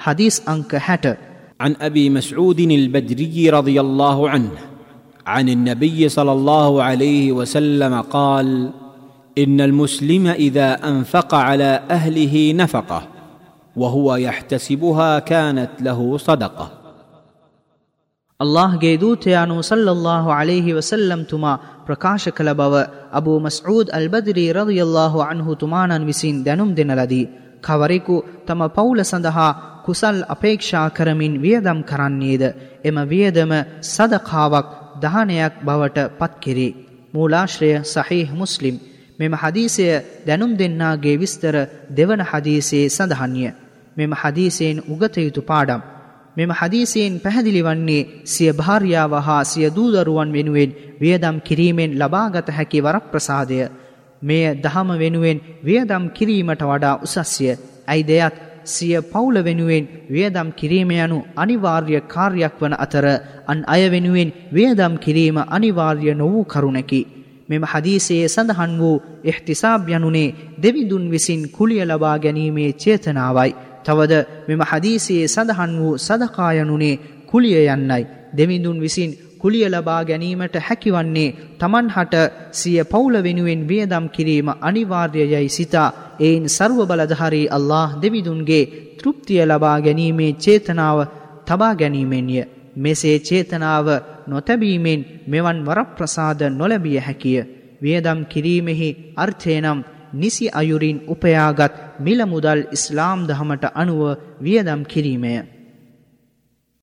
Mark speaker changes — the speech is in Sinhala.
Speaker 1: حديث أنك حتى
Speaker 2: عن أبي مسعود البدري رضي الله عنه عن النبي صلى الله عليه وسلم قال إن المسلم إذا أنفق على أهله نفقة وهو يحتسبها كانت له صدقة.
Speaker 1: الله جيدو تيانو صلى الله عليه وسلم تما ಅಲೈಹಿ ವಸಲ್ಲಂ ತುಮಾ ಪ್ರಕಾಶ ಕಲಬವ ಅಬು ಮಸೂದ್ ಅಲ್ಬದ್ರಿ ರವಿಯಲ್ಲಾಹು ಅನ್ಹು ತುಮಾನನ್ವಿಸಿನ್ ದೆನುಂ ದಿನಲದಿ ಖವರಿಕು تما ಪೌಲ ಸಂದಹ කුසල් අපේක්ෂා කරමින් වියදම් කරන්නේද එම වියදම සදකාවක් දහනයක් බවට පත්කිරේ. මූලාශ්‍රය සහිහ මුස්ලිම් මෙම හදීසය දැනුම් දෙන්නාගේ විස්තර දෙවන හදීසේ සඳහන්ය. මෙම හදීසයෙන් උගතයුතු පාඩම්. මෙම හදීසයෙන් පැහැදිලි වන්නේ සිය භාර්යාව හා සිය දූදරුවන් වෙනුවෙන් වියදම් කිරීමෙන් ලබාගත හැකි වරක් ප්‍රසාදය. මෙය දහම වෙනුවෙන් වියදම් කිරීමට වඩා උසස්ය. ඇයි දෙයත් සිය පවුල වෙනුවෙන් වියදම් කිරීම යනු අනිවාර්ය කාර්යක් වන අතර අන් අය වෙනුවෙන් වියදම් කිරීම අනිවාර්ය නොවූ කරුණකි. මෙම හදීසයේ සඳහන් වූ එහ්තිසාබ් යනුනේ දෙවිදුන් විසින් කුලිය ලබා ගැනීමේ චේතනාවයි. තවද මෙම හදීසයේ සඳහන් වූ සදකායනුනේ කුලිය යන්නයි. දෙවිඳුන් විසින් කුලිය ලබා ගැනීමට හැකිවන්නේ තමන් හට සිය පවුල වෙනුවෙන් වියදම් කිරීම අනිවාර්යයයි සිතා එයින් සර්ව බලධහරී අල්له දෙවිදුන්ගේ තෘප්තිය ලබා ගැනීමේ චේතනාව තබා ගැනීමෙන්ය. මෙසේ චේතනාව නොතැබීමෙන් මෙවන් වරප්‍රසාද නොලැබිය හැකිය. වියදම් කිරීමෙහි අර්ථයනම් නිසි අයුරින් උපයාගත් මිල මුදල් ඉස්ලාම් දහමට අනුව වියදම් කිරීමය.